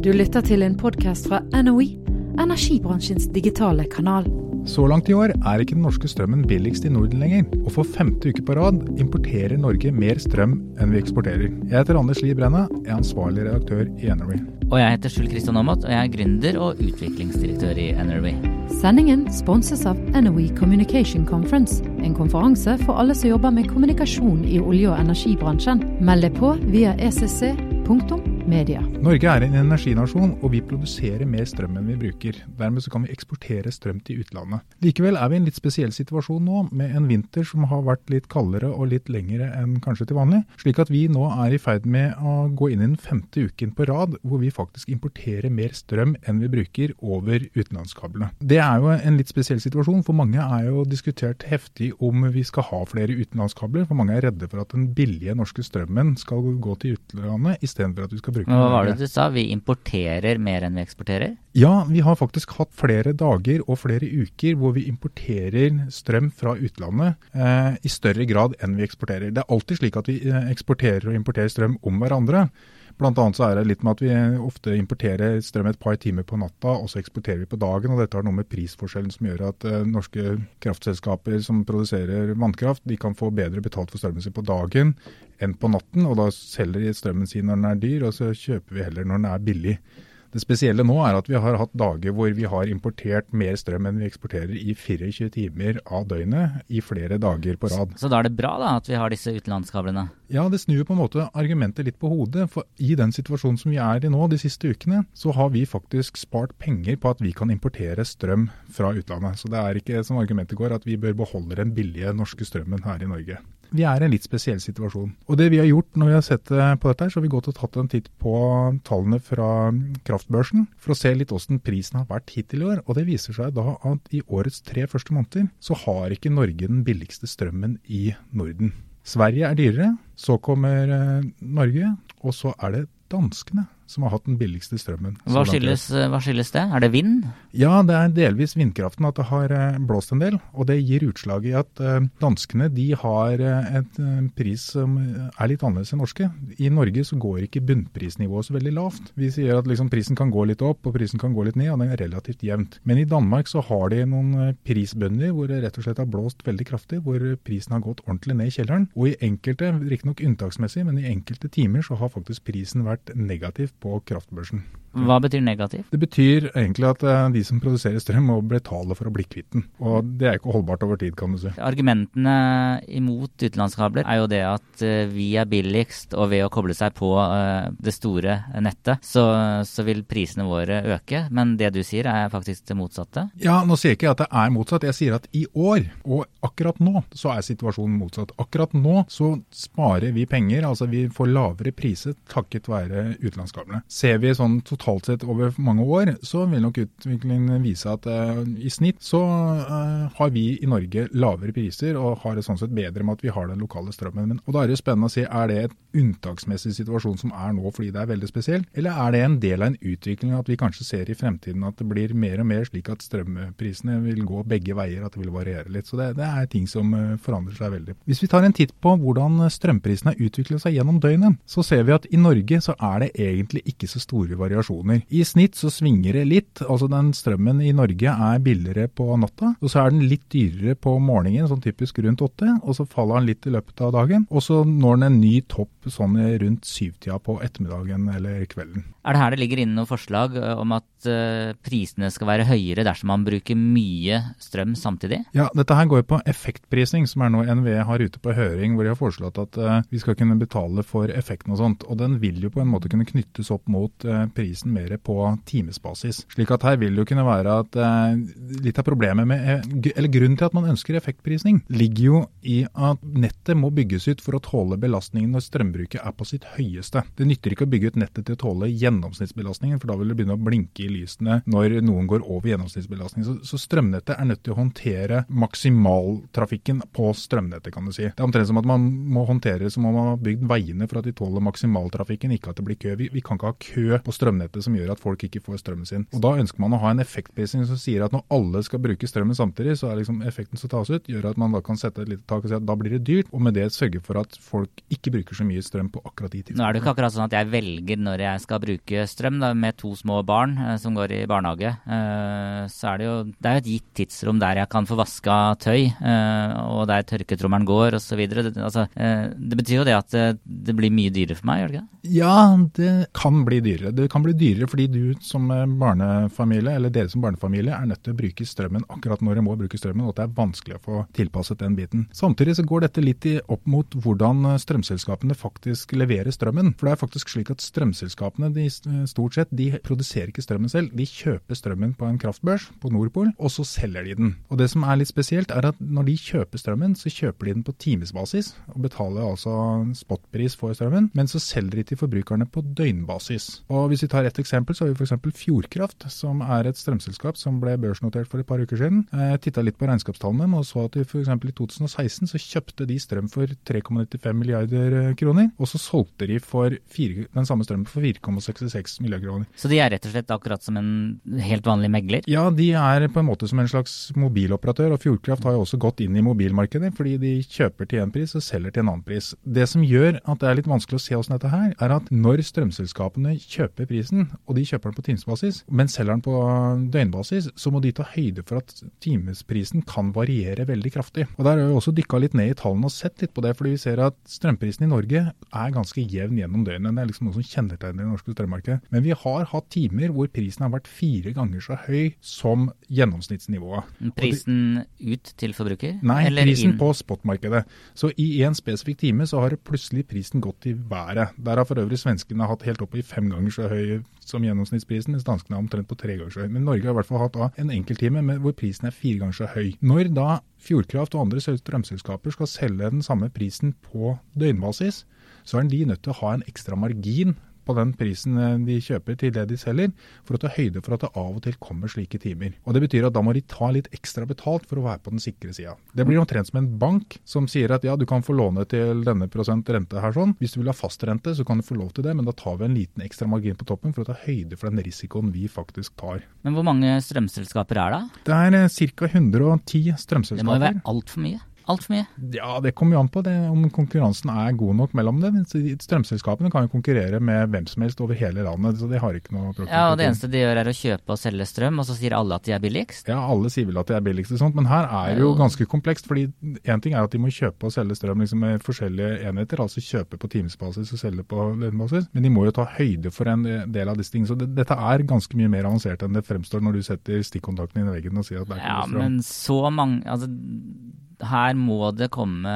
Du lytter til en podkast fra NOE, energibransjens digitale kanal. Så langt i år er ikke den norske strømmen billigst i Norden lenger, og for femte uke på rad importerer Norge mer strøm enn vi eksporterer. Jeg heter Anders Lie Brenna, er ansvarlig redaktør i NRV. Og jeg heter Skjul Kristian Aamodt, og jeg er gründer og utviklingsdirektør i NRV. Sendingen sponses av NOE Communication Conference, en konferanse for alle som jobber med kommunikasjon i olje- og energibransjen. Meld deg på via E ecc.media. Norge er en energinasjon, og vi produserer mer strøm enn vi bruker. Dermed kan vi eksportere strøm til utlandet. Likevel er vi i en litt spesiell situasjon nå, med en vinter som har vært litt kaldere og litt lengre enn kanskje til vanlig. Slik at vi nå er i ferd med å gå inn i den femte uken på rad hvor vi faktisk importerer mer strøm enn vi bruker over utenlandskablene. Det er jo en litt spesiell situasjon, for mange er jo diskutert heftig om vi skal ha flere utenlandskabler. For mange er redde for at den billige norske strømmen skal gå til utlandet istedenfor at vi skal bruke Men hva var det du sa? Vi importerer mer enn vi eksporterer? Ja, vi har faktisk hatt flere dager og flere uker hvor vi importerer strøm fra utlandet eh, i større grad enn vi eksporterer. Det er alltid slik at vi eh, eksporterer og importerer strøm om hverandre. Blant annet så er det litt med at vi ofte importerer strøm et par timer på natta, og så eksporterer vi på dagen. og Dette har noe med prisforskjellen som gjør at eh, norske kraftselskaper som produserer vannkraft, de kan få bedre betalt for strømmen sin på dagen enn på natten. og Da selger de strømmen sin når den er dyr, og så kjøper vi heller når den er billig. Det spesielle nå er at vi har hatt dager hvor vi har importert mer strøm enn vi eksporterer i 24 timer av døgnet i flere dager på rad. Så da er det bra da at vi har disse utenlandskablene? Ja, det snur på en måte argumentet litt på hodet. For i den situasjonen som vi er i nå de siste ukene, så har vi faktisk spart penger på at vi kan importere strøm fra utlandet. Så det er ikke som argumentet går at vi bør beholde den billige norske strømmen her i Norge. Vi er i en litt spesiell situasjon. Og det vi har gjort når vi har sett eh, på dette, så har vi gått og tatt en titt på tallene fra kraftbørsen for å se litt hvordan prisen har vært hittil i år. Og det viser seg da at i årets tre første måneder så har ikke Norge den billigste strømmen i Norden. Sverige er dyrere, så kommer eh, Norge, og så er det danskene som har hatt den billigste strømmen. Hva skyldes, hva skyldes det? Er det vind? Ja, det er delvis vindkraften at det har eh, blåst en del. Og det gir utslag i at eh, danskene de har en eh, pris som er litt annerledes enn norske. I Norge så går ikke bunnprisnivået så veldig lavt. Vi sier at liksom prisen kan gå litt opp og prisen kan gå litt ned, og det er relativt jevnt. Men i Danmark så har de noen prisbønder hvor det rett og slett har blåst veldig kraftig, hvor prisen har gått ordentlig ned i kjelleren. Og i enkelte, riktignok unntaksmessig, men i enkelte timer så har faktisk prisen vært negativ på kraftbørsen. Hva betyr negativ? Det betyr egentlig at eh, de som produserer strøm må betale for å bli kvitt den. Og det er ikke holdbart over tid, kan du si. Argumentene imot utenlandskabler er jo det at eh, vi er billigst, og ved å koble seg på eh, det store nettet, så, så vil prisene våre øke. Men det du sier er faktisk det motsatte. Ja, nå sier jeg ikke at det er motsatt. Jeg sier at i år, og akkurat nå, så er situasjonen motsatt. Akkurat nå så sparer vi penger, altså vi får lavere priser takket være utenlandskablene. Ser vi sånn totalt sett over mange år, så vil nok utviklingen vise at uh, i snitt så uh, har vi i Norge lavere priser og har det sånn sett bedre med at vi har den lokale strømmen. Men, og da er det spennende å se, er det et unntaksmessig situasjon som er nå fordi det er veldig spesiell, eller er det en del av en utvikling at vi kanskje ser i fremtiden at det blir mer og mer slik at strømprisene vil gå begge veier, at det vil variere litt. Så det, det er ting som eh, forandrer seg veldig. Hvis vi tar en titt på hvordan strømprisene har utviklet seg gjennom døgnet, så ser vi at i Norge så er det egentlig ikke så store variasjoner. I snitt så svinger det litt. altså den Strømmen i Norge er billigere på natta, og så er den litt dyrere på morgenen, sånn typisk rundt åtte, og så faller den litt i løpet av dagen. Og så når den en ny topp sånn rundt syvtida på ettermiddagen eller kvelden. Er det her det ligger inne noen forslag om at ø, prisene skal være høyere dersom man bruker mye strøm samtidig? Ja, dette her går på effektprising, som er noe NVE har ute på høring, hvor de har foreslått at eh, vi skal kunne betale for effekten og sånt. Og den vil jo på en måte kunne knyttes opp mot eh, prisen mer på timesbasis. Slik at her vil det jo kunne være at eh, litt av problemet med, eh, eller grunnen til at man ønsker effektprising, ligger jo i at nettet må bygges ut for å tåle belastningen når strømbruket er på sitt høyeste. Det nytter ikke å bygge ut nettet til å tåle gjennomsnittsbelastningen, for da vil det begynne å blinke i lysene når noen går over gjennomsnittsbelastning. Så, så strømnettet er nødt til å håndtere maksimaltrafikken på strømnettet, kan du si. Det er omtrent som at man må håndtere som om man har bygd veiene for at de tåler maksimaltrafikken, ikke at det blir kø. Vi, vi kan ikke ha kø på strømnettet som gjør at folk ikke får strømmen sin. Og Da ønsker man å ha en effektprising som sier at når alle skal bruke strømmen samtidig, så er liksom effekten som tas ut, gjør at man da kan sette et lite tak og si at da blir det dyrt, og med det sørge for at folk ikke bruker så mye strøm på akkurat de tidspunktene. Nå er det ikke akkurat sånn at jeg velger når jeg skal bruke strøm. Da, med to små barn eh, som går i barnehage, eh, så er det jo det er et gitt tidsrom der jeg kan få vaska tøy, eh, og der tørketrommelen går osv. Det, altså, eh, det betyr jo det at det, blir mye dyrere for meg, gjør det ikke? Ja, det kan bli dyrere. Det kan bli dyrere fordi du som barnefamilie, eller dere som barnefamilie, er nødt til å bruke strømmen akkurat når dere må bruke strømmen, og at det er vanskelig å få tilpasset den biten. Samtidig så går dette litt opp mot hvordan strømselskapene faktisk leverer strømmen. For det er faktisk slik at strømselskapene de stort sett de produserer ikke strømmen selv. De kjøper strømmen på en kraftbørs på Nordpol, og så selger de den. Og det som er litt spesielt, er at når de kjøper strømmen, så kjøper de den på timesbasis, og betaler altså spotpris for strømmen, men så selger de til forbrukerne på døgnbasis. Og Hvis vi tar et eksempel, så har vi f.eks. Fjordkraft, som er et strømselskap som ble børsnotert for et par uker siden. Jeg titta litt på regnskapstallene og så at f.eks. i 2016 så kjøpte de strøm for 3,95 milliarder eh, kroner, og så solgte de for 4, den samme strømmen for 4,66 milliarder kroner. Så de er rett og slett akkurat som en helt vanlig megler? Ja, de er på en måte som en slags mobiloperatør. Og Fjordkraft har jo også gått inn i mobilmarkedet, fordi de kjøper til én pris og selger til en annen pris. Det som gjør at det er litt vanskelig å se hvordan dette her, er at når strømselskapene kjøper prisen, og de kjøper den på timesbasis, men selger den på døgnbasis, så må de ta høyde for at timesprisen kan variere veldig kraftig. Og Der har vi også dykka litt ned i tallene og sett litt på det, fordi vi ser at strømprisen i Norge er ganske jevn gjennom døgnet. Det er liksom noe som kjennetegner det norske strømmarkedet. Men vi har hatt timer hvor prisen har vært fire ganger så høy som gjennomsnittsnivået. Prisen ut til forbruker? Nei, prisen inn? på spotmarkedet. Så i en spesifikk time så har plutselig prisen gått i været. Der har for øvrig svenskene hatt helt opp i fem ganger så høy som gjennomsnittsprisen, mens danskene er omtrent på tre ganger så høy. Men Norge har i hvert fall hatt da en enkelttime hvor prisen er fire ganger så høy. Når da Fjordkraft og andre strømselskaper skal selge den samme prisen på døgnbasis, så er de nødt til å ha en ekstra margin på den prisen eh, de kjøper til det de selger, for å ta høyde for at det av og til kommer slike timer. Og Det betyr at da må de ta litt ekstra betalt for å være på den sikre sida. Det blir omtrent som en bank som sier at ja, du kan få låne til denne prosent rente her sånn. Hvis du vil ha fast rente, så kan du få lov til det, men da tar vi en liten ekstra margin på toppen for å ta høyde for den risikoen vi faktisk tar. Men hvor mange strømselskaper er det? Det er ca. 110 strømselskaper. Det må jo være altfor mye? Altfor mye? Ja, det kommer jo an på det, om konkurransen er god nok mellom dem. Strømselskapene kan jo konkurrere med hvem som helst over hele landet, så de har ikke noe problem. Ja, og Det eneste de gjør er å kjøpe og selge strøm, og så sier alle at de er billigst? Ja, alle sier vel at de er billigst, og sånt, men her er det jo ganske komplekst. fordi Én ting er at de må kjøpe og selge strøm liksom med forskjellige enheter, altså kjøpe på timesbasis og selge på lønnbasis, men de må jo ta høyde for en del av disse tingene. Så det, dette er ganske mye mer avansert enn det fremstår når du setter stikkontakten inn i veggen og sier at det er ikke ja, strøm. Men så mange altså her må det komme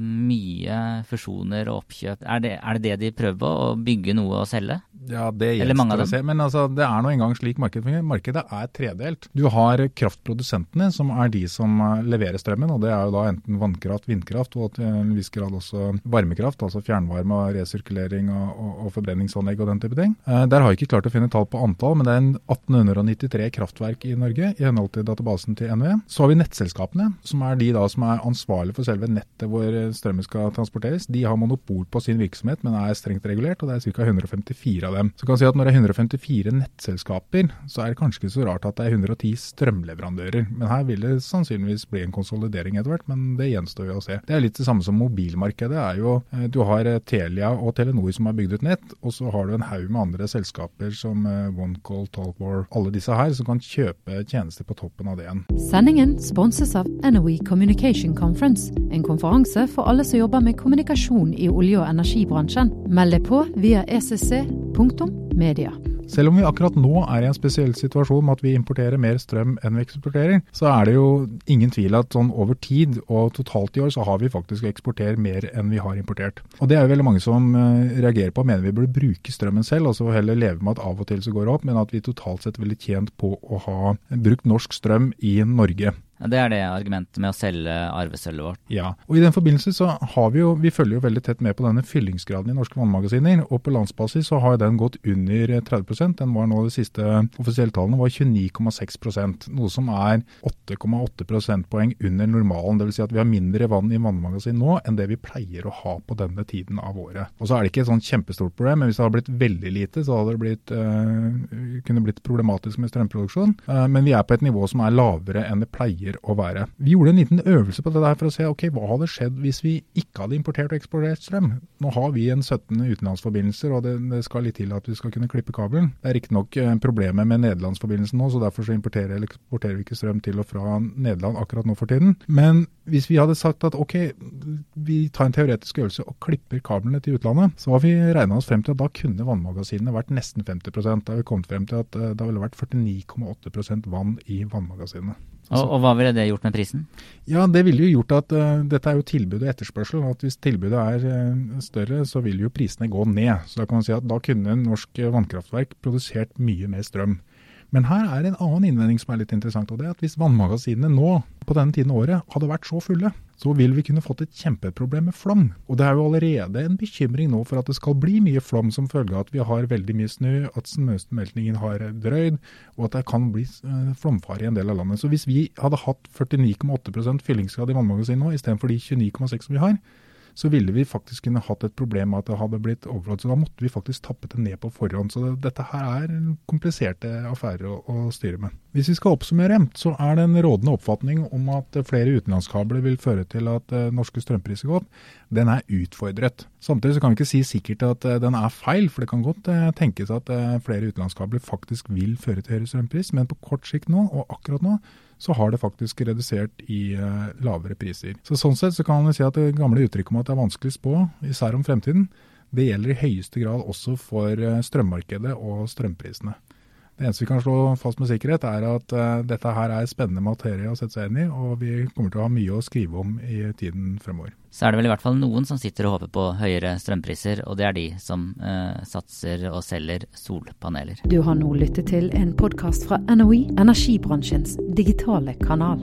mye fusjoner og oppkjøp. Er det, er det det de prøver på, å bygge noe og selge? Ja, det gjenstår å se. Men altså, det er nå engang slik markedet fungerer. Markedet er tredelt. Du har kraftprodusentene, som er de som eh, leverer strømmen. og Det er jo da enten vannkraft, vindkraft og til en viss grad også varmekraft. Altså fjernvarme, og resirkulering og, og, og forbrenningsanlegg og den type ting. Eh, der har jeg ikke klart å finne tall på antall, men det er 1893 kraftverk i Norge i henhold til databasen til NVE. Så har vi nettselskapene, som er de da som er ansvarlige for selve nettet hvor strømmen skal transporteres. De har monopol på sin virksomhet, men er strengt regulert, og det er ca. 154 av dem. Så kan si at Når det er 154 nettselskaper, så er det kanskje ikke så rart at det er 110 strømleverandører. Men her vil det sannsynligvis bli en konsolidering etter hvert, men det gjenstår jo å se. Det er litt det samme som mobilmarkedet. er jo, eh, Du har eh, Telia og Telenor som har bygd ut nett, og så har du en haug med andre selskaper som eh, OneCall, Talkwar, alle disse her, som kan kjøpe tjenester på toppen av det igjen. Sendingen sponses av NOE Communication Conference, en konferanse for alle som jobber med kommunikasjon i olje- og energibransjen. Meld deg på via ECC Punktum media. Selv om vi akkurat nå er i en spesiell situasjon med at vi importerer mer strøm enn vi eksporterer, så er det jo ingen tvil at sånn over tid og totalt i år så har vi faktisk eksportert mer enn vi har importert. Og det er jo veldig mange som eh, reagerer på og mener vi burde bruke strømmen selv, altså heller leve med at av og til så går det opp, men at vi totalt sett ville tjent på å ha brukt norsk strøm i Norge. Det er det argumentet med å selge arvesølvet vårt. Ja, og i den forbindelse så har vi jo, vi følger jo veldig tett med på denne fyllingsgraden i norske vannmagasiner. Og på landsbasis så har den gått under 30% Den var nå de siste offisielle tallene var 29,6% noe som er 8,8 prosentpoeng under normalen. Dvs. Si at vi har mindre vann i vannmagasin nå enn det vi pleier å ha på denne tiden av året. Og så er det ikke et sånn kjempestort problem, men hvis det hadde blitt veldig lite, så hadde det blitt, øh, kunne blitt problematisk med strømproduksjon. Uh, men vi er på et nivå som er lavere enn det pleier pleier å være. Vi gjorde en liten øvelse på det der for å se ok, hva hadde skjedd hvis vi ikke hadde importert og eksportert strøm. Nå har vi en 17 utenlandsforbindelser, og det, det skal litt til at vi skal kunne klippe kabelen. Det er riktignok eh, problemet med nederlandsforbindelsen nå, så derfor så importerer eller eksporterer vi ikke strøm til og fra Nederland akkurat nå for tiden. Men hvis vi hadde sagt at ok, vi tar en teoretisk øvelse og klipper kablene til utlandet, så har vi regna oss frem til at da kunne vannmagasinene vært nesten 50 Da har vi kommet frem til at eh, det ville vært 49,8% vann i vannmagasinene. Og, og, hva ville det gjort med prisen? Ja, Det ville jo gjort at uh, dette er jo tilbud og etterspørsel. at Hvis tilbudet er uh, større, så vil jo prisene gå ned. Så Da kan man si at da kunne norsk vannkraftverk produsert mye mer strøm. Men her er en annen innvending som er litt interessant. og det er at Hvis vannmagasinene nå på denne tiden av året hadde vært så fulle, så vil vi kunne fått et kjempeproblem med flom. Og det er jo allerede en bekymring nå for at det skal bli mye flom som følge av at vi har veldig mye snø, at snøsmeltingen har drøyd, og at det kan bli eh, flomfare i en del av landet. Så hvis vi hadde hatt 49,8% fyllingsgrad i vannmagasinene nå, istedenfor de 29,6 som vi har, så ville vi faktisk kunne hatt et problem med at det hadde blitt overflod. Så da måtte vi faktisk tappe det ned på forhånd. Så det, dette her er kompliserte affærer å, å, styre med. Hvis vi skal oppsummere, så er det en rådende oppfatning om at flere utenlandskabler vil føre til at uh, norske strømpriser går opp. Den er utfordret. Samtidig så kan vi ikke si sikkert at uh, den er feil, for det kan godt uh, tenkes at flere utenlandskabler faktisk vil føre til høyere strømpris, men på kort sikt nå, og akkurat nå, så har det faktisk redusert i uh, lavere priser. Så Sånn sett så kan man si at det gamle uttrykket om at det er vanskelig å spå, især om fremtiden, det gjelder i høyeste grad også for uh, strømmarkedet og strømprisene. Det eneste vi kan slå fast med sikkerhet, er at uh, dette her er spennende materie å sette seg inn i, og vi kommer til å ha mye å skrive om i tiden fremover. Så er det vel i hvert fall noen som sitter og håper på høyere strømpriser, og det er de som uh, satser og selger solpaneler. Du har nå lyttet til en podkast fra NOE, energibransjens digitale kanal.